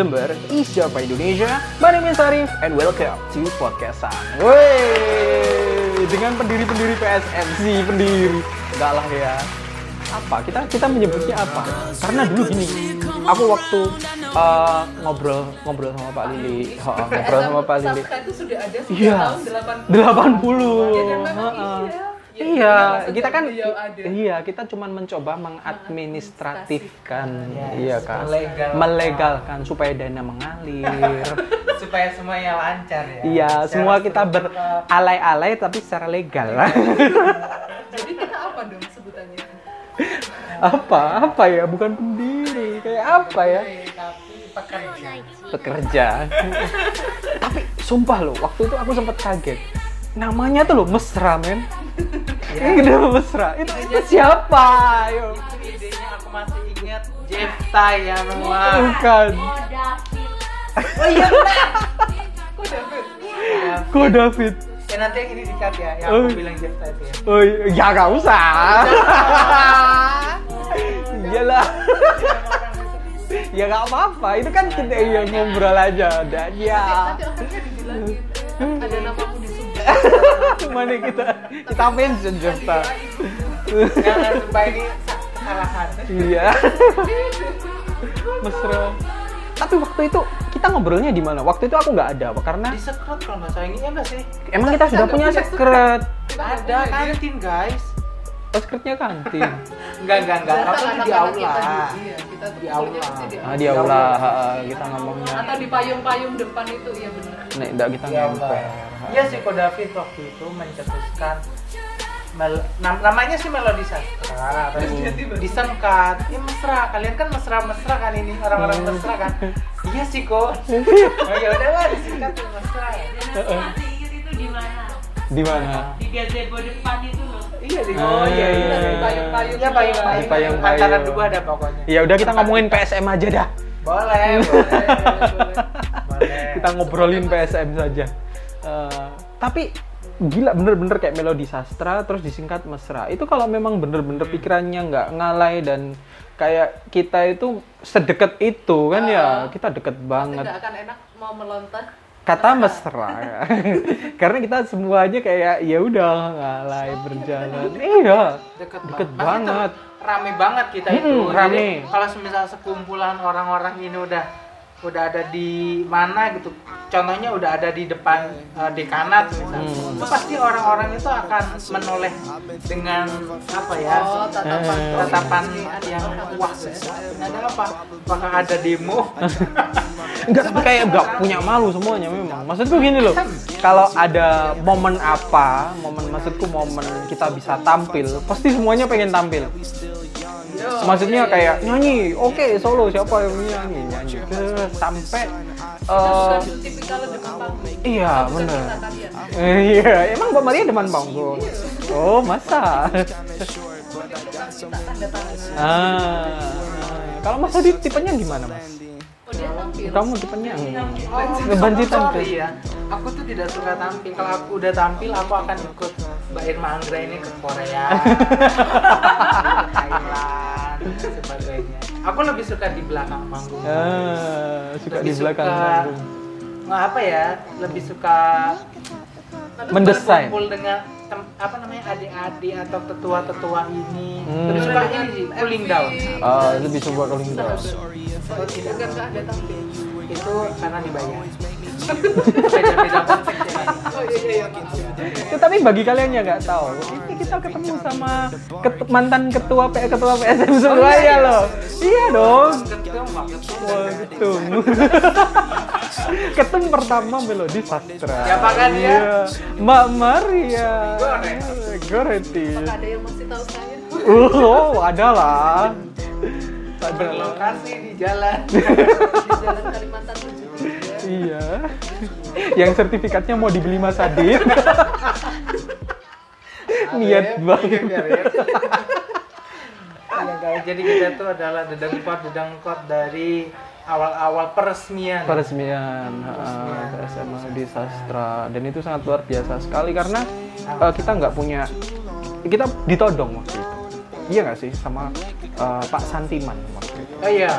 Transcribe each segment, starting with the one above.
Jember, Siapa Indonesia. My name is Arif and welcome to Podcast Sang. Wey, dengan pendiri-pendiri PSM sih pendiri. Enggak lah ya. Apa? Kita kita menyebutnya apa? Karena dulu gini, aku waktu uh, ngobrol ngobrol sama Pak Lili, oh, ngobrol sama Pak Lili. itu sudah ada sejak Iya. tahun 80. 80. Ya, dan memang Heeh. iya. Ya, Iya, sejak kita kan ada. iya, kita cuma mencoba mengadministratifkan, iya kan, Melegalkan. melegalkan supaya dana mengalir. supaya semuanya lancar ya. iya, Secara semua kita beralay-alay tapi secara legal. Jadi kita apa dong sebutannya? apa? Apa ya? Bukan pendiri, kayak apa ya? Tapi pekerja. Pekerja. tapi sumpah loh, waktu itu aku sempat kaget. Namanya tuh loh mesra, men. Ini kenapa mesra? Itu, itu siapa? Ayo. Itu idenya aku masih ingat Jefta ya rumah. Bukan. Oh iya benar. Kok David? Ya, Kok David? ya nanti yang ini dikat ya, yang Oh. aku bilang Jefta itu ya. Oh iya, ya nggak usah. Iyalah. ya nggak apa-apa. Itu kan kita yang ngobrol aja. Dan ya. Ada namamu di sebelah. Mana kita kita mention Jefta. Jangan supaya ini kesalahan. Iya. Mesra. Tapi waktu itu kita ngobrolnya di mana? Waktu itu aku nggak ada, karena Di sekret kalau nggak salah ini ya nggak sih? emang kita sudah nggak punya. Kita nggak Ada kantin guys. Oh, secretnya kantin. Enggak enggak enggak. Aku tuh di aula. Kita, di- iya, kita tuh Di aula. di Ah, di aula kita ngomongnya. Atau di payung-payung depan itu, iya benar. Nek, enggak kita aula. ngemper. Iya sih Ko David waktu itu mencetuskan mel- nam- namanya sih melodi sastra terus disengkat ya mesra kalian kan mesra-mesra kan ini orang-orang Hmm. mesra kan iya sih kok oh ya udah lah disingkat tuh mesra ingat itu di mana? Di mana? Di gazebo depan itu loh. iya di oh iya iya Ah. iya. Payung-payung. Iya, payung-payung Di payung-payung. antara dua ada pokoknya Ya udah kita ngomongin PSM aja dah. boleh boleh boleh boleh Kita ngobrolin PSM saja. Eh, tapi gila bener-bener kayak melodi sastra terus disingkat mesra. Itu kalau memang bener-bener pikirannya nggak ngalai dan kayak kita itu sedekat itu kan ya kita deket banget nggak akan enak mau melontar. kata mesra karena kita semuanya kayak ya udah ngalai berjalan iya deket, Deket banget. banget. Rame banget kita itu Mm-mm, Jadi, rame. kalau semisal sekumpulan orang-orang ini udah udah ada di mana gitu contohnya udah ada di depan uh, dekanat misalnya Hmm. itu pasti orang-orang itu akan menoleh dengan apa ya Oh, tatapan. Eh. tatapan yang wah ada apa apakah ada demo Enggak, tapi kayak enggak punya malu semuanya memang. Maksudku gini loh, kalau ada momen apa, momen maksudku momen kita bisa tampil, pasti semuanya pengen tampil. Maksudnya kayak nyanyi, oke solo siapa yang nyanyi nyanyi Terus sampai panggung. iya kalian. Eh, Iya, emang Mbak Maria depan panggung. Oh masa? Tangan. Ah, kalau Mas Adi tipenya gimana Mas? Oh. Kamu tipenya Oh, sorry tampil. ya. Aku tuh tidak suka tampil. Kalau aku udah tampil, aku akan ikut Mbak Irma Anggra ini ke Korea, Thailand, sebagainya. Aku lebih suka di belakang panggung. Ah, suka Lebih di belakang suka- panggung. Nggak apa ya? Lebih suka Mendesain. berkumpul dengan tem- apa namanya adik-adik atau tetua-tetua ini. Hmm. Lebih suka ini sih, cooling down. Ah, lebih suka cooling down. Oh, tidak. Bukan nggak ada tampil. Itu karena dibayar. Beda-beda ya. Oh iya iya iya. maaf. Ya, tapi bagi kalian yang nggak tahu, kita ketemu sama ket- mantan ketua P ketua PSM Surabaya loh. Iya dong. Pak, ketum. Wah, ketum. ketum pertama Melodi Sastra. Siapa kan dia? Iya. Mbak Maria. Goretti. Goretti. Apakah ada yang masih tahu saya? Oh, ada lah. Berlokasi di jalan Di Jalan Kalimantan. Iya. Yang sertifikatnya mau dibeli Mas Adit. Niat Arif, banget. iya. Ya, guys, jadi kita tuh adalah dedengkot dedengkot dari awal-awal peresmian peresmian Peresmian. uh, SMA di sastra dan itu sangat luar biasa sekali karena uh, kita nggak punya kita ditodong waktu itu iya nggak sih sama uh, Pak Santiman waktu itu oh iya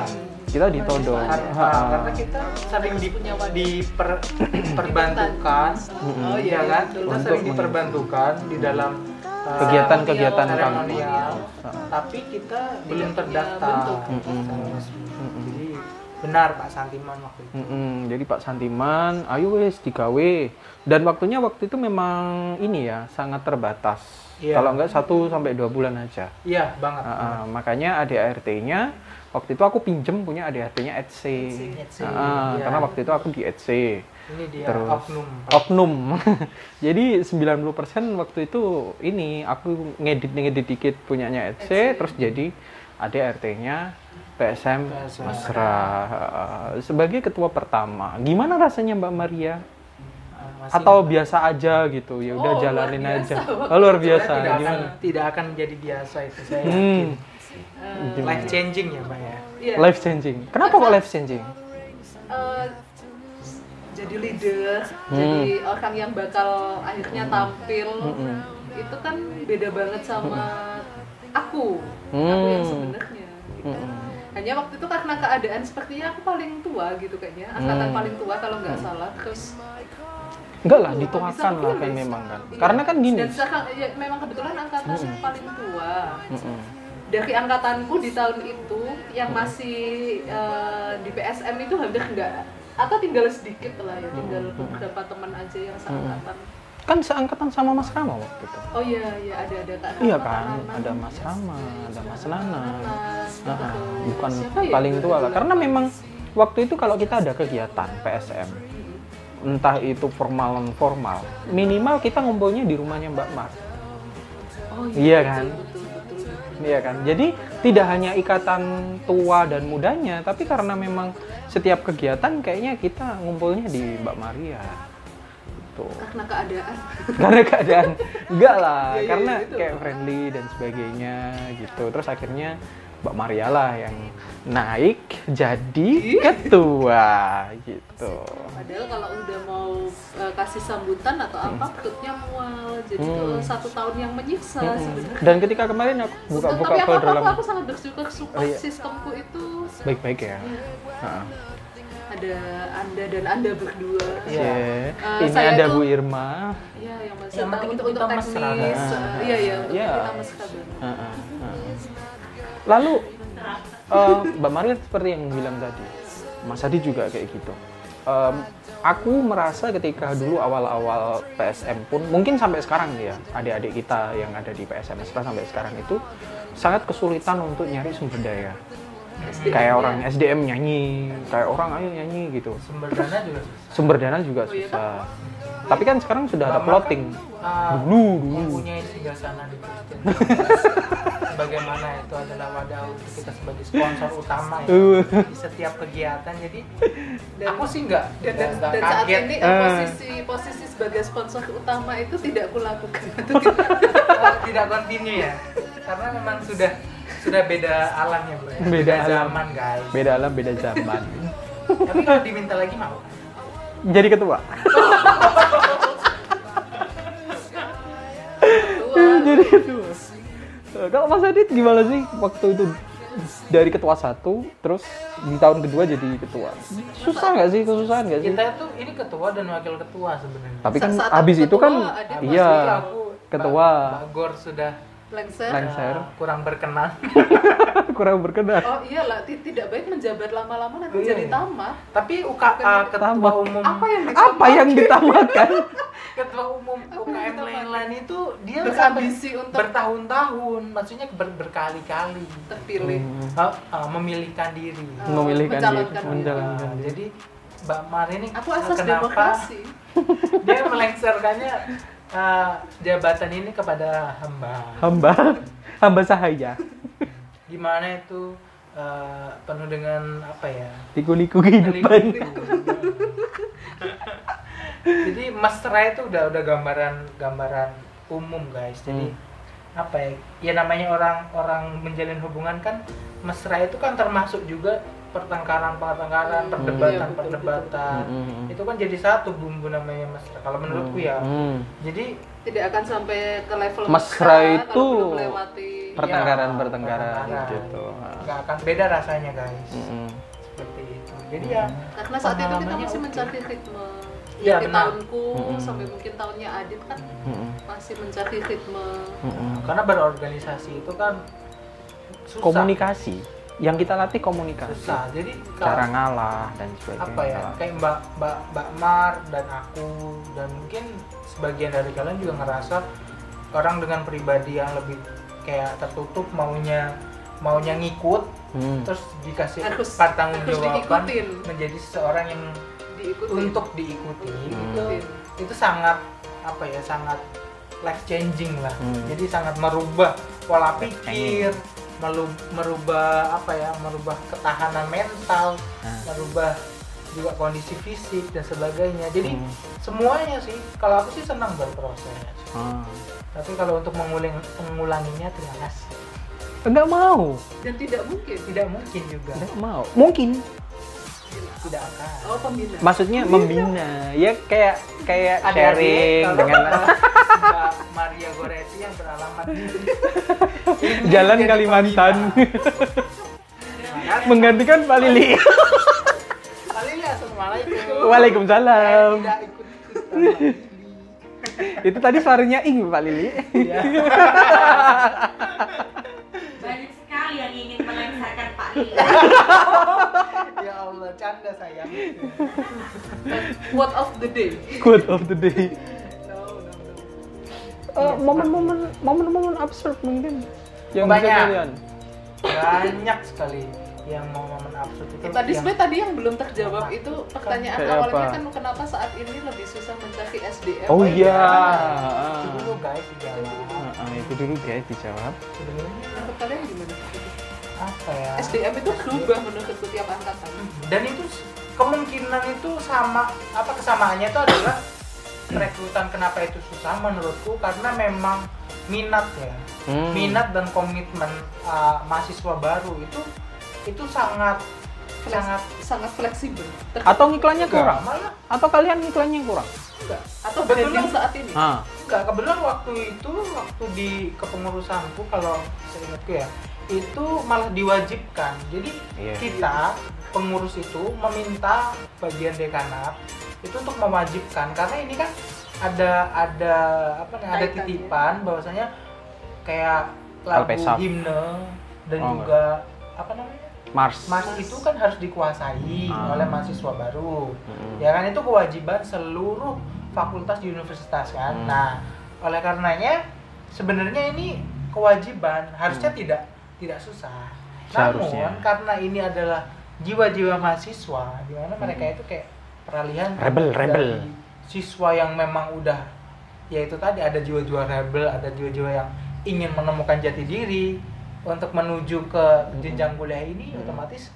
kita ditodong karena, Ha, ha. karena kita sering di, diper, perbantukan Oh ya iya, kan? kita sering diperbantukan. di dalam uh, Kegiatan-kegiatan seremonial, kampus. tapi kita belum punya terdaftar. jadi benar Pak Santiman waktu itu. Jadi Pak Santiman, ayo wes digawe. Dan waktunya waktu itu memang ini ya sangat terbatas. Iya. Kalau enggak satu sampai dua bulan aja. iya banget Ah, ah, makanya ADART-nya waktu itu aku pinjem punya Ah, ah, iya. Karena waktu itu aku di ETC. ini dia Terus oknum oknum. Jadi 90% waktu itu ini aku ngedit-ngedit dikit punyanya ETC terus jadi ADART-nya PSM PSM. Mesra sebagai ketua pertama. Gimana rasanya Mbak Maria? Masih- Atau biasa aja gitu? Ya udah Oh, jalanin luar aja. Oh, luar biasa. tidak akan tidak akan menjadi biasa itu saya Hmm. yakin Eh, life changing ya Pak ya iya. Life changing. Kenapa kok life changing? Eh, jadi leader, Hmm. jadi orang yang bakal akhirnya tampil, Mm-mm. itu kan beda banget sama aku, aku yang Hmm. sebenarnya. gitu. Mm-mm. Hanya waktu itu karena keadaan sepertinya aku paling tua gitu kayaknya, angkatan Hmm. paling tua kalau nggak salah. Terus Enggak lah, dituakan lah kan memang kan. Iya. Karena kan gini. Dan sekarang ya, memang kebetulan angkatan yang paling tua. Mm-mm. Dari angkatanku di tahun itu yang masih eh, di PSM itu hampir enggak atau tinggal sedikit lah ya, tinggal beberapa teman aja yang seangkatan. Kan seangkatan sama Mas Rama waktu itu. Oh iya, iya ada ada Kak Iya Rama, kan, Nana. ada Mas Rama, ada Mas Nana. Nanas, Ah, gitu. bukan ya paling tua lah. Karena memang waktu itu kalau kita ada kegiatan PSM, entah itu formal non formal, minimal kita ngumpulnya di rumahnya Mbak Mar. Oh Iya betul, kan? Betul. Iya kan? Jadi tidak hanya ikatan tua dan mudanya, tapi karena memang setiap kegiatan kayaknya kita ngumpulnya di Mbak Maria. Gitu. Karena keadaan. karena keadaan enggak lah Iya, iya, karena gitu. kayak friendly dan sebagainya gitu terus akhirnya Mbak Maria lah yang naik jadi ketua gitu Padahal kalau udah mau eh, kasih sambutan atau apa, perutnya mual. Jadi Hmm. tuh satu tahun yang menyiksa Mm-mm. sebenarnya. dan ketika kemarin aku buka-buka Tapi aku, folder aku, dalam aku sangat bersyukur support Oh, iya. sistemku itu baik-baik ya Iya. Heeh. ada anda dan anda berdua. Iya. Cie. Eh, ini saya ada tuh- Bu Irma Iya, yang masih Yang penting untuk untuk teknis. Iya, iya, untuk Iya. kita mesra banget. Heeh, heeh. Lalu eh, Mbak Maria seperti yang bilang tadi Mas Adi juga kayak gitu. Em, aku merasa ketika dulu awal-awal PSM pun mungkin sampai sekarang ya adik-adik kita yang ada di PSM Mesra sampai sekarang itu sangat kesulitan untuk nyari sumber daya. SDM, kayak ya. orang SDM nyanyi kayak orang ayo nyanyi gitu. Sumber dana juga susah. sumber dana juga Oh, iya susah. tapi kan sekarang sudah ada plotting. kan, ah, dulu dulu. singgah sana di Kristen bagaimana itu adalah wadah untuk kita sebagai sponsor utama ya Uh. di setiap kegiatan jadi aku sih nggak Dan, dan, nggak dan saat kaget ini Eh. posisi posisi sebagai sponsor utama itu tidak kulakukan. Itu tidak. eh, tidak continue ya karena memang sudah sudah beda alam ya bro ya. Beda alam. zaman guys beda alam beda zaman tapi kalau diminta lagi mau jadi ketua Tua. jadi ketua kalau Mas Adit gimana sih waktu itu? Dari ketua satu terus di tahun kedua jadi ketua. Susah nggak sih? Kesusahan nggak sih? Kita tuh ini ketua dan wakil ketua sebenarnya. Tapi kan habis aku itu kan iya ketua. Mbak- Mbak Gor sudah Lengser. Lengser. uh, kurang berkenan kurang berkenan Oh iyalah, ti- tidak baik menjabat lama-lama nanti Iya, jadi iya. tamat. tapi UKA ketua Tamat. umum Apa yang apa yang ditamakan ketua umum UKM lain-lain itu dia Berambisi untuk- bertahun-tahun maksudnya ber- berkali-kali terpilih? uh, uh, memilihkan diri Uh, memilihkan diri menjalankan Nah, diri jadi Mbak Mar ini Aku uh, asas kenapa demokrasi. dia melengserkannya uh, jabatan ini kepada hamba. Hamba? Hamba sahaya gimana itu uh, penuh dengan apa ya? Liku-liku kehidupan. Liku-liku. jadi mesra itu udah udah gambaran gambaran umum guys. Jadi apa ya? Ya namanya orang orang menjalin hubungan kan mesra itu kan termasuk juga pertengkaran pertengkaran Hmm, perdebatan iya, betul. Hmm, hmm. itu kan jadi satu bumbu namanya mesra kalau menurutku ya Hmm. jadi Tidak akan sampai ke level Mesra itu kalau belum melewati pertengkaran Iya, pertengkaran pertengkaran. gitu nggak akan beda rasanya guys Mm-mm. seperti itu jadi ya Karena saat itu kita masih mencari ritme. Iya, Di benar. tahunku Mm-mm. sampai mungkin tahunnya Adit kan Mm-mm. masih mencari ritme. Mm-mm. karena berorganisasi itu kan susah komunikasi yang kita latih komunikasi susah jadi cara ngalah dan sebagainya apa ya kayak mbak mbak mbak Mar dan aku dan mungkin sebagian dari kalian juga ngerasa orang dengan pribadi yang lebih kayak tertutup maunya maunya ngikut Hmm. terus dikasih Harus- pertanggung jawaban menjadi seseorang yang Diikuti. untuk diikuti Hmm. itu itu sangat apa ya sangat life changing lah Hmm. jadi sangat merubah pola pikir merubah apa ya merubah ketahanan mental Nah. merubah juga kondisi fisik dan sebagainya jadi Hmm. semuanya sih kalau aku sih senang berproses Ah. tapi kalau untuk mengulang mengulanginya terima kasih Enggak mau, Dan tidak mungkin. tidak mungkin juga enggak mau. Mungkin, tidak akan Oh pembina. maksudnya membina, ya kayak kayak sharing dengan Mbak Maria Goretti yang beralamat di Jalan Kalimantan menggantikan Pak Lili. Kali ini assalamualaikum. Waalaikumsalam. Tidak ikut Itu tadi suaranya Ing Pak Lili. Iya. Banyak sekali yang ingin melengsarkan Pak Lili. ya Allah, canda sayang. Quote of the day. Quote of the day. Eh, momen-momen momen-momen absurd mungkin yang Banyak. kalian. Banyak sekali yang mau momen absurd itu. Tadi yang- sebenarnya tadi yang belum terjawab itu pertanyaan Kayak awalnya apa? kan kenapa saat ini lebih susah mencari SDM? Oh iya. iya. itu dulu guys dijawab. Ah, ah, itu dulu guys dijawab. Sebenarnya Menurut kalian gimana? apa ya? SDM itu berubah menurut setiap angkatan. Dan itu kemungkinan itu sama apa kesamaannya itu adalah rekrutan kenapa itu susah menurutku karena memang minat ya. Hmm. minat dan komitmen uh, mahasiswa baru itu itu sangat Fleks- sangat sangat fleksibel. Ter- Atau ngiklannya kurang? malah Atau kalian ngiklannya kurang? enggak atau Kebetulan- saat ini. Ah. enggak kebetulan waktu itu waktu di kepengurusanku kalau saya ingatku ya itu malah diwajibkan jadi Iya. kita pengurus itu meminta bagian dekanat itu untuk mewajibkan karena ini kan ada ada apa namanya ada titipan bahwasanya kayak lagu Alpesaf. himne dan Oh, juga apa namanya Mars. Mas itu kan harus dikuasai Ah. oleh mahasiswa baru. Mm-mm. Ya kan itu kewajiban seluruh fakultas di universitas kan. Hmm. Nah, oleh karenanya sebenarnya ini kewajiban harusnya tidak tidak susah. Hmm. Seharusnya. Namun karena ini adalah jiwa-jiwa mahasiswa di mana mereka itu kayak peralihan Hmm. Rebel, dari rebel. Siswa yang memang udah ya itu tadi ada jiwa-jiwa rebel, ada jiwa-jiwa yang ingin menemukan jati diri untuk menuju ke jenjang kuliah ini Hmm. otomatis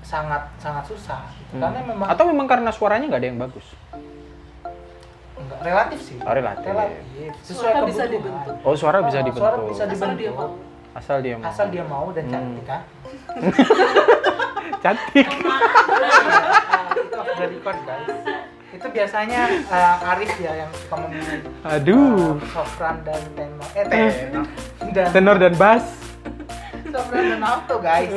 sangat sangat susah gitu. Hmm. karena memang Atau memang karena suaranya nggak ada yang bagus? enggak relatif sih Oh, relatif. sesuai Suara bisa kebutuhan. dibentuk. Oh, suara bisa Oh, dibentuk. suara bisa Asal dibentuk dia mau. Asal dia mau. asal dia mau dan Hmm. cantik kan Cantik. Ah, itu off the record guys itu biasanya eh, Arif ya yang suka memilih Aduh. eh, sopran dan tenor eh tenor dan Tenor dan bass. sopran dan alto guys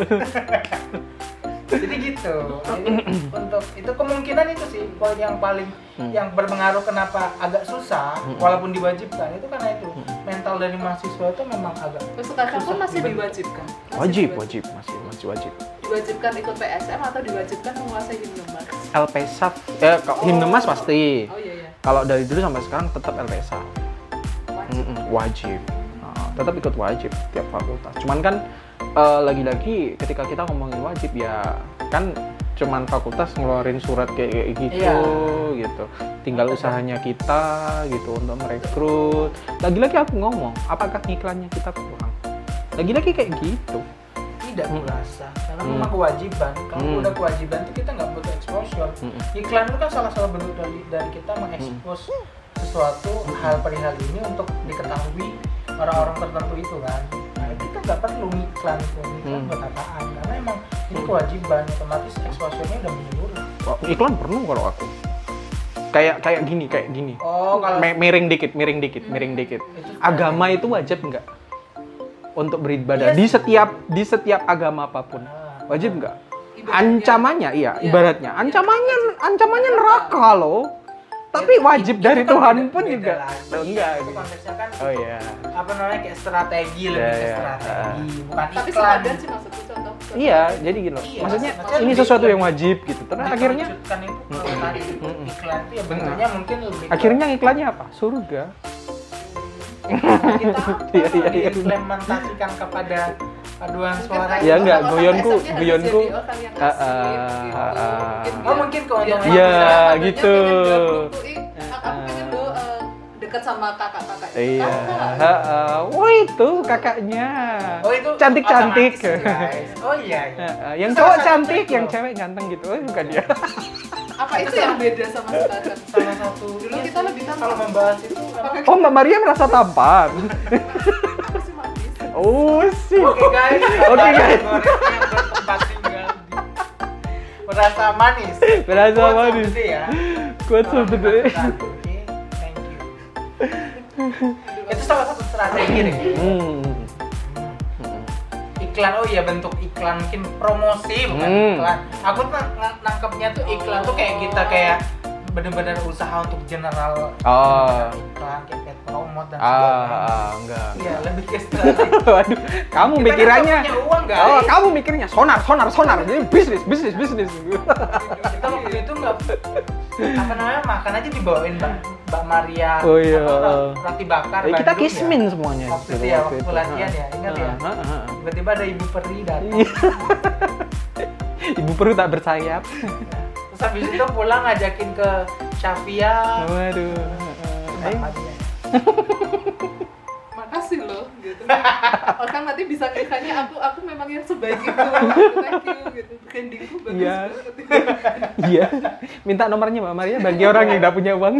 jadi gitu jadi untuk itu kemungkinan itu sih poin yang paling Hmm. yang berpengaruh kenapa agak susah Hmm. walaupun diwajibkan itu karena itu mental dari mahasiswa itu memang agak Terus sekarang pun Susah masih dibentuk. diwajibkan. Masih Wajib, diwajib- wajib, masih masih wajib. Diwajibkan ikut PSM atau diwajibkan menguasai himne Mars? LPSAF, eh kalau himne mas pasti. Oh iya iya. Kalau dari dulu sampai sekarang tetap LPSAF. Wajib. Mm-mm, wajib. Nah, tetap ikut wajib tiap fakultas. Cuman kan eh, lagi-lagi ketika kita ngomongin wajib ya kan cuman fakultas ngeluarin surat kayak, kayak gitu Iya. gitu. Tinggal usahanya kita gitu untuk merekrut. Lagi-lagi aku ngomong, apakah iklannya kita kurang? Lagi-lagi kayak gitu. tidak Hmm. merasa karena Hmm. memang kewajiban kalau Hmm. udah kewajiban itu kita nggak Mm-mm. iklan itu kan salah satu bentuk dari dari kita mengekspos sesuatu hal perihal ini untuk diketahui orang-orang tertentu itu kan nah itu kita nggak perlu iklan itu iklan Hmm. buat apaan karena emang ini kewajiban otomatis exposure-nya udah menyeluruh Wah, iklan perlu kalau aku. Kayak kayak gini, kayak gini. oh kalau Mi- miring dikit, miring dikit, miring dikit. Agama itu wajib nggak untuk beribadah Iya di setiap di setiap agama apa pun? Nah, Wajib nggak? Ancamannya iya Iya. ibaratnya. Ancamannya ancamannya neraka loh. Tapi wajib dari Itu kan Tuhan pun juga. Oh, enggak Itu gitu. kan oh iya. apa namanya kayak strategi lebih Iya, ke iya. strategi bukan tapi iklan sih maksudku contoh iya jadi gitu loh. Iya, maksudnya maksudnya ini sesuatu yang wajib gitu. Terus akhirnya? iklan itu ya bentuknya mungkin lebih akhirnya iklannya apa? Surga kita Iya, iya, iya. diimplementasikan kepada paduan suara Iya, itu. enggak, guyonku- guyonku, Mungkin Oh, mungkin keuntungannya Iya, adanya gitu. aku Ah, pengen lo eh, deket sama kakak-kakak itu. iya wah itu kakaknya Oh itu cantik cantik. Oh iya. iya. Heeh, yang cowok cantik yang cewek ganteng gitu oh, bukan dia Apa itu yang beda sama sekarang? Salah satu. Dulu kita lebih tahu. kalau membahas itu oh mbak Maria merasa tampan Aku sih manis. oh sih Oke guys. Oke, guys. Tinggal merasa manis. Merasa manis. ya. day Oke, thank you. Itu salah satu strategi deh. hmm. Iklan, oh iya bentuk iklan mungkin promosi bukan Hmm. iklan. Aku tuh ng- nangkepnya tuh iklan tuh kayak kita kayak bener-bener usaha untuk general Oh. iklan kayak pet promote dan ah, sebagainya. ah, enggak Iya, lebih ke strategi. Waduh, kamu Kita kan mikirannya punya uang, guys. Oh, kamu mikirnya sonar, sonar, sonar. Jadi bisnis, bisnis, bisnis. kita waktu itu nggak apa namanya makan aja dibawain mbak mbak Maria Oh, iya. roti bakar Eh, kita Bandung kismin ya. semuanya. waktu itu ya waktu latihan ya ingat ya tiba-tiba ada ibu peri datang Iya. Ibu perut tak bersayap. terus habis itu pulang ngajakin ke Shafia Waduh. Maria. Makasih loh gitu. Orang nanti bisa ngiranya aku aku memang yang sebaik itu. Thank you gitu. Brandingku bagus Iya. banget. Iya. Minta nomornya Mbak Maria bagi orang yang tidak punya uang.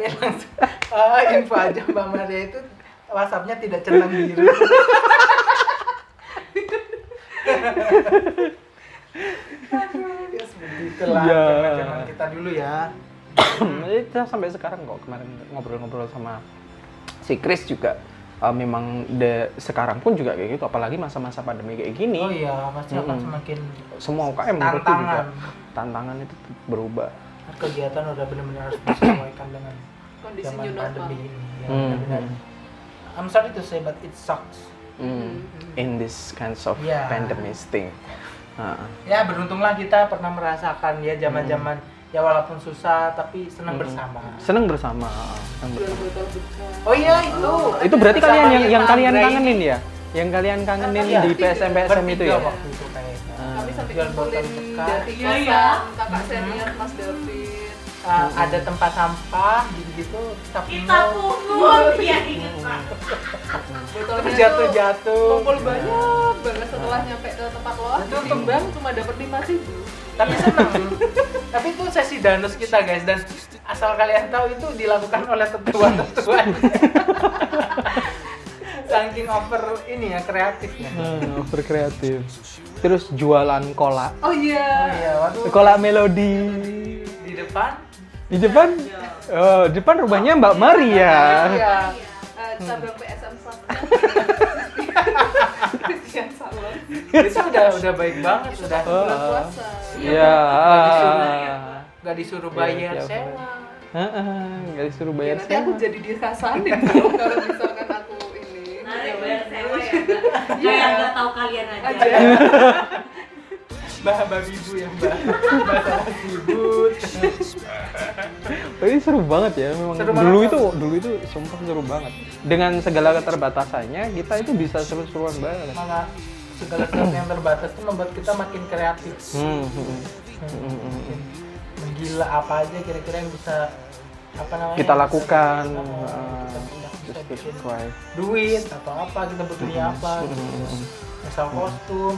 Oke langsung Ah, info aja mbak Maria itu WhatsAppnya tidak centang biru. Ya begitulah Iya. zaman kita dulu ya. Jadi kita sampai sekarang kok kemarin ngobrol-ngobrol sama si Chris juga eh, memang de, sekarang pun juga kayak gitu apalagi masa-masa pandemi kayak gini. Oh iya pasti akan Mm-mm. semakin semua UKM berarti juga tantangan. tantangan itu berubah kegiatan udah benar-benar harus disesuaikan dengan Kondisi zaman new normal. pandemi ini ya, Hmm, benar-benar. hmm. I'm sorry to say but it sucks Hmm, in this kinds of Iya. pandemic thing Ah, ya beruntunglah kita pernah merasakan ya zaman-zaman Hmm. ya walaupun susah tapi senang Mm-mm. bersama seneng bersama seneng Jual bersama. oh iya itu itu berarti kalian yang yang kalian kangenin ya yang kalian kangenin Iya, di PSM PSM itu Bertiga ya waktu itu. Kami sampai Jual botol kumpulin bekas. dari Iya, kosan iya. kakak senior Mas David. Uh, ada tempat sampah gitu-gitu kita Kita pungut pungut ya inget pak. Botolnya jatuh-jatuh tuh kumpul banyak banget setelah nyampe ke tempat loas. Itu Timbang cuma dapat lima ribu. tapi seneng tapi itu sesi danus kita guys dan asal kalian tahu itu dilakukan oleh tetua-tetua saking over ini ya kreatifnya Hmm, over kreatif terus jualan kola Oh iya. oh iya waduh kola melodi di depan di depan oh di depan rumahnya Mbak Maria iya Eh, cabang PSM Sastra. Christian Salon. itu udah udah baik banget Itu udah pas bulan Oh. puasa. Iya. nggak disuruh Iya, bayar iya, sewa Heeh, nggak disuruh Ya, bayar nanti aku sewa. jadi dikasarin dong kalau misalkan aku bayar sewa ya. Kayak nggak tahu kalian aja. Aja. mbah mbah ibu ya mbah mbah sibut Tapi seru banget ya, memang Seru dulu banget. itu dulu itu sumpah seru banget. Dengan segala keterbatasannya, kita itu bisa seru-seruan banget. malah segala sesuatu yang terbatas itu membuat kita makin kreatif Hmm, hmm, hmm. Hmm, makin menggila apa aja kira-kira yang bisa apa namanya Kita lakukan, kita- duit atau apa kita butuhnya apa gitu. Hmm. misal kostum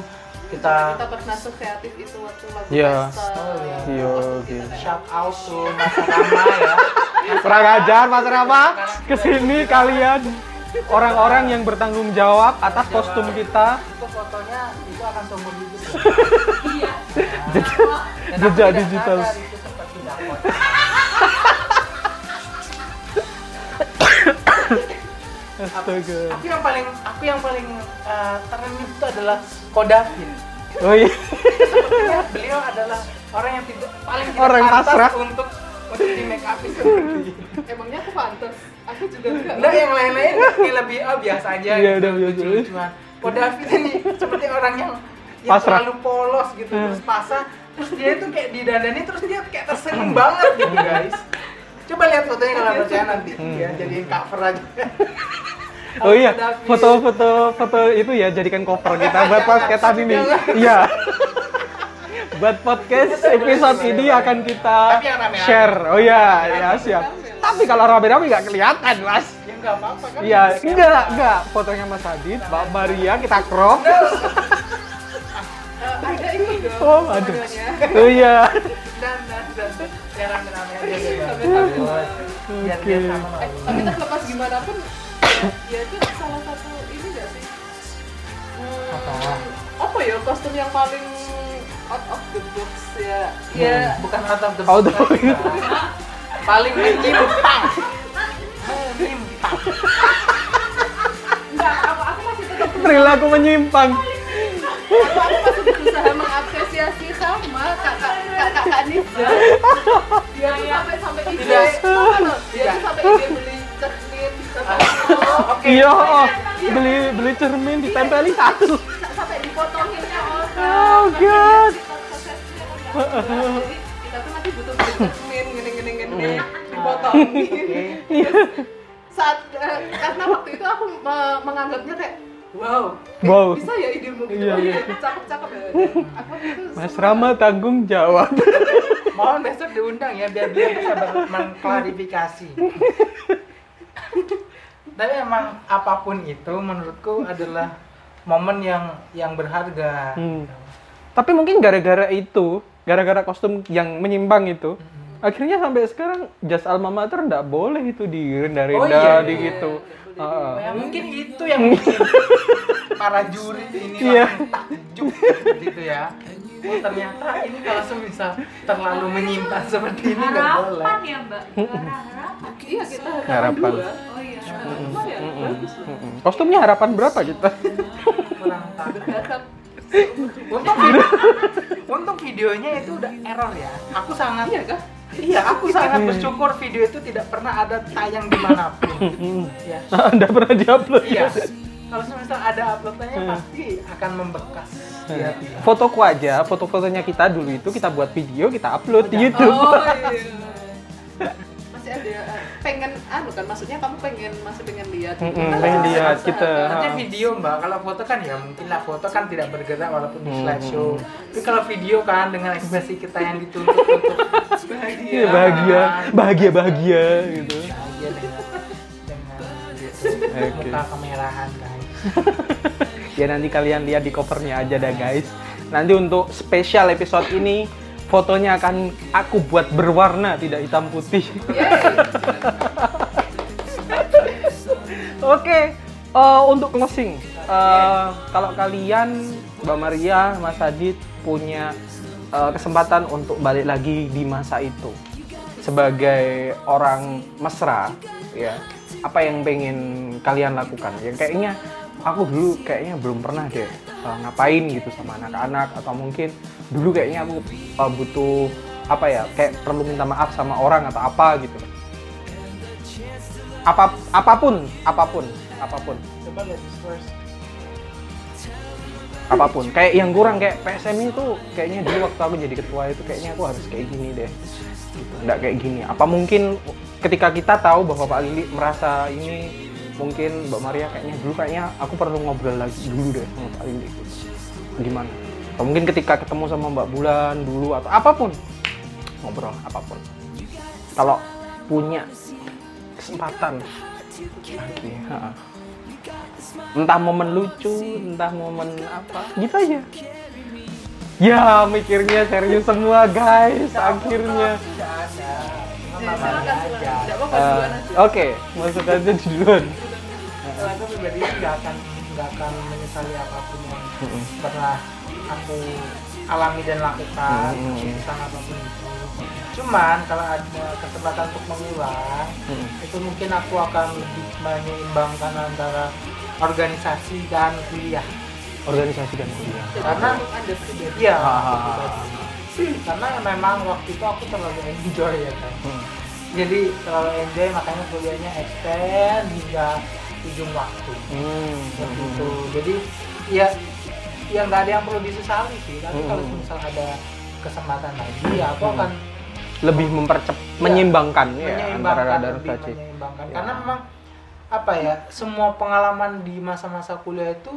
kita Kita pernah sekreatif itu waktu lagu Iya. pesta. Oh, iya. Iya, kita gitu. kayak- shout out to Mas Rama ya Kurang ajar Mas Rama, ke sini kalian orang-orang yang bertanggung jawab atas kostum kita. itu fotonya itu akan seumur hidup ya. Iya. Jejak tidak digital. Itu. Astaga. Aku yang paling aku yang paling uh, terenyuh itu adalah Kodavin. Oh iya. Sepertinya beliau adalah orang yang tidak paling tidak Orang pantas pasrah. untuk untuk di make up ini. Emangnya aku pantas? Aku juga enggak. Enggak yang lain-lain kayak lebih oh biasa aja Iya, gitu, udah biasa. lucu-lucuan. Kodavin ini seperti orang yang yang Pasrah. terlalu polos gitu Hmm. terus pasrah terus dia itu kayak didandani terus dia kayak tersenyum banget gitu guys. Coba lihat fotonya kalau percaya nanti Hmm. ya jadiin cover aja. Oh iya, foto-foto foto itu ya jadikan cover kita buat podcast ini. jangan. Iya. Buat podcast episode ini akan kita share. Oh iya, ya siap. Tapi kalau rame-rame nggak kelihatan, Mas. Ya enggak apa-apa kan. Iya, enggak, enggak. Fotonya Mas Adit, Mbak Maria kita crop. Ada ini dong. Oh, namanya. Oh iya. dan dan dan ya rame-rame aja. Biar dia sama Eh, tapi terlepas gimana pun ya, ya itu salah satu ini gak sih? Hmm, Apa? Apa ya kostum yang paling out of the box ya? Ya bukan out of the Out of- box, Mbak. paling menyimpang menyimpang enggak, aku, aku masih tetap Perilaku menyimpang. aku, masih berusaha mengapresiasi kak Nisa. Dia tuh sampai sampai ide? Dia tuh sampai ide beli cermin, oke Iya, oh, beli beli cermin ditempelin satu. sampai dipotonginnya orang. Oh, Tapi God. kita tuh nanti butuh beli cermin gini gini dipotongin. Saat eh, karena waktu itu aku me- menganggapnya kayak wow, Wow. bisa ya idemu gitu. Iya, Oh, iya. Cakep-cakep ya. Dan Aku waktu itu Mas Rama tanggung jawab. mohon besok diundang ya biar dia bisa mengklarifikasi tapi emang apa pun itu menurutku adalah momen yang yang berharga Hmm. Tapi mungkin gara-gara itu, gara-gara kostum yang menyimpang itu, akhirnya sampai sekarang jas alma mater nggak boleh itu Oh, iya, direnda-renda di iya. gitu. Ah. ya mungkin itu yang bikin para juri ini Iya. langsung takjub seperti itu ya. Oh, ternyata ini kalau semisal terlalu menyimpang seperti ini nggak boleh. harapan ya mbak Suara harapan Iya kita harapan. Harapan. dua. oh iya bagus. Mm-mm. Kostumnya harapan berapa kita? Kurang tahu. Untung, untung videonya itu udah error ya. Aku sangat iya kah? Iya, aku sangat bersyukur video itu tidak pernah ada tayang di mana pun. ya. Anda pernah diupload? Iya. Kalau semisal ada uploadannya pasti akan membekas. Iya. Fotoku aja, foto-fotonya kita dulu itu kita buat video, kita upload di YouTube. Oh iya. Masih ada eh, pengen anu kan maksudnya kamu pengen masih pengen lihat. gitu. Mm-mm, Kan pengen lihat kita. Nanti video mbak, kalau foto kan ya mungkin lah foto kan tidak bergerak walaupun di Hmm. slideshow. Tapi kalau video kan dengan ekspresi kita yang dituntut untuk Iya, bahagia, bahagia, bahagia gitu. bahagia dengan dengan gitu, Oke. muka kemerahan guys. Ya nanti kalian lihat di covernya aja dah guys. Nanti untuk spesial episode ini fotonya akan aku buat berwarna tidak hitam putih. Oke, eh, untuk closing, eh, kalau kalian Mbak Maria, Mas Adit punya eh, kesempatan untuk balik lagi di masa itu sebagai orang mesra, ya apa yang pengen kalian lakukan? Yang kayaknya aku dulu kayaknya belum pernah deh eh, ngapain gitu sama anak-anak atau mungkin dulu kayaknya aku eh, butuh apa ya kayak perlu minta maaf sama orang atau apa gitu. Apa apa pun apa pun apa pun. Coba apa pun. Kayak yang kurang kayak PSM itu kayaknya dulu waktu aku jadi ketua itu kayaknya aku harus kayak gini deh. Gitu nggak kayak gini. Apa mungkin ketika kita tahu bahwa Pak Lili merasa ini mungkin Mbak Maria kayaknya dulu kayaknya aku perlu ngobrol lagi dulu deh sama Pak Lili. Gitu. gimana atau mungkin ketika ketemu sama Mbak Bulan dulu atau apa pun. Ngobrol apa pun. Kalau punya kesempatan. Lagi ha. entah momen lucu entah momen apa gitu aja. Ya mikirnya serius semua guys akhirnya. Aja. oke masuk aja di duluan. Kalau aku pribadi nggak akan nggak akan menyesali apa pun yang pernah aku alami dan lakukan Hmm. keputusan apa pun itu cuman kalau ada kesempatan untuk mengulang Hmm. itu mungkin aku akan lebih menyeimbangkan antara organisasi dan kuliah organisasi dan kuliah Karena- pribadi iya Ah, ah, ah. karena memang waktu itu aku terlalu enjoy ya kan Hmm. jadi terlalu enjoy makanya kuliahnya extend hingga ujung waktu Hmm. seperti itu jadi ya ya nggak ada yang perlu disesali sih tapi Hmm. kalau misal ada kesempatan lagi ya aku Hmm. akan lebih mempercep Iya, menyeimbangkan ya antara radar lebih organisasi menyeimbangkan Ya. karena memang apa ya semua pengalaman di masa-masa kuliah itu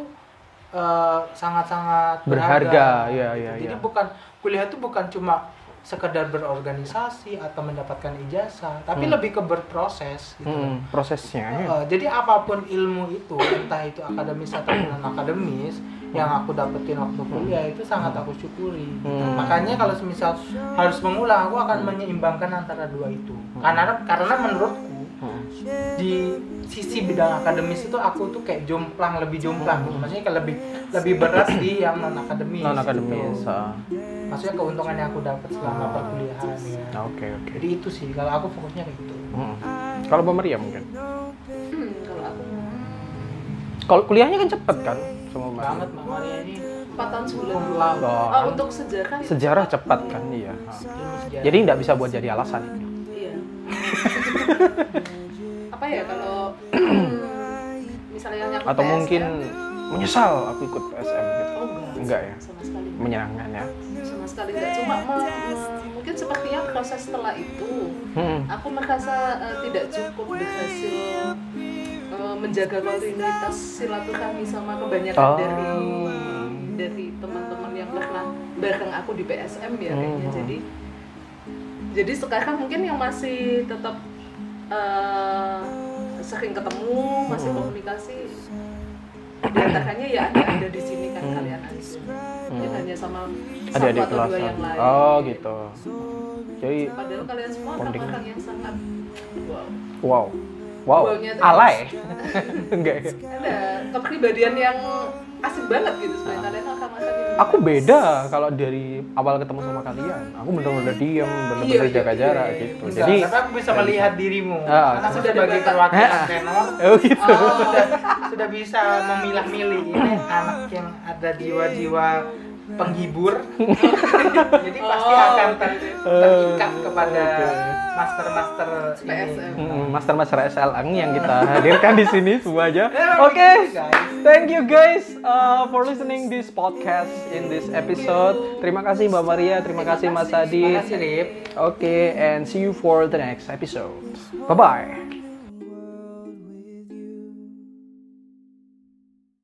eh, sangat-sangat Berharga, gitu. iya, iya, jadi iya. bukan kuliah itu bukan cuma sekedar berorganisasi atau mendapatkan ijazah tapi Hmm. lebih ke berproses gitu Hmm, prosesnya ya. Eh, jadi apa pun ilmu itu, entah itu akademis atau non akademis, yang aku dapetin waktu kuliah itu sangat aku syukuri. Hmm. Makanya kalau semisal harus mengulang, aku akan menyeimbangkan antara dua itu. Karena karena menurutku Hmm. di sisi bidang akademis itu aku tuh kayak jomplang lebih jomplang gitu. Maksudnya kayak lebih lebih berat di yang non akademis. non akademis Gitu. ah. Maksudnya keuntungan yang aku dapat selama perkuliahan ya. Ah, oke oke Jadi itu sih kalau aku fokusnya kayak gitu. Hmm. kalau Mbak Maria mungkin Hmm, kalau kuliahnya kan cepet kan sama Mbak Banget Mbak Maria ini 4 tahun sebulan. Oh. Ah, untuk sejarah itu sejarah cepat kan iya Ah. sejarah. jadi nggak bisa buat jadi alasan Iya. apa ya kalau misalnya atau PSM, mungkin menyesal aku ikut PSM gitu oh enggak, Enggak ya? sama sekali menyenangkan ya sama sekali enggak cuma me- mungkin sepertinya proses setelah itu Hmm. aku merasa eh, tidak cukup berhasil eh, menjaga kontinuitas silaturahmi sama kebanyakan Oh. dari dari teman-teman yang pernah bareng aku di PSM ya kayaknya Hmm. jadi jadi sekarang mungkin yang masih tetap eh, sering ketemu masih Hmm. komunikasi di antaranya ya ada ada di sini kan Hmm. kalian aja Hmm. ya hanya sama satu adik-adik atau dua yang lain oh gitu jadi padahal kalian semua Bonding. orang yang sangat wow wow wow alay enggak ya ada kepribadian yang asik banget gitu supaya kalian akan masakin aku beda kalau dari awal ketemu sama kalian aku bener-bener diem bener-bener Iya, iya, jaga iya, jarak iya. gitu jadi tapi aku bisa melihat dirimu. Ah. Karena aku Sudah sebagai bakat. perwakilan Ah. tenor oh gitu Oh. sudah sudah bisa memilah-milih ini anak yang ada jiwa-jiwa penghibur. Jadi pasti Oh, akan ter- terikat kepada oke. master-master ini. PSM. Hmm, master-master SLN yang kita hadirkan di sini semuanya. Ya, Oke, begitu, guys. thank you guys uh, for listening this podcast in this episode. Terima kasih Mbak Maria, terima kasih Mas Adi. Terima kasih, Rip. Oke, and see you for the next episode. Bye bye.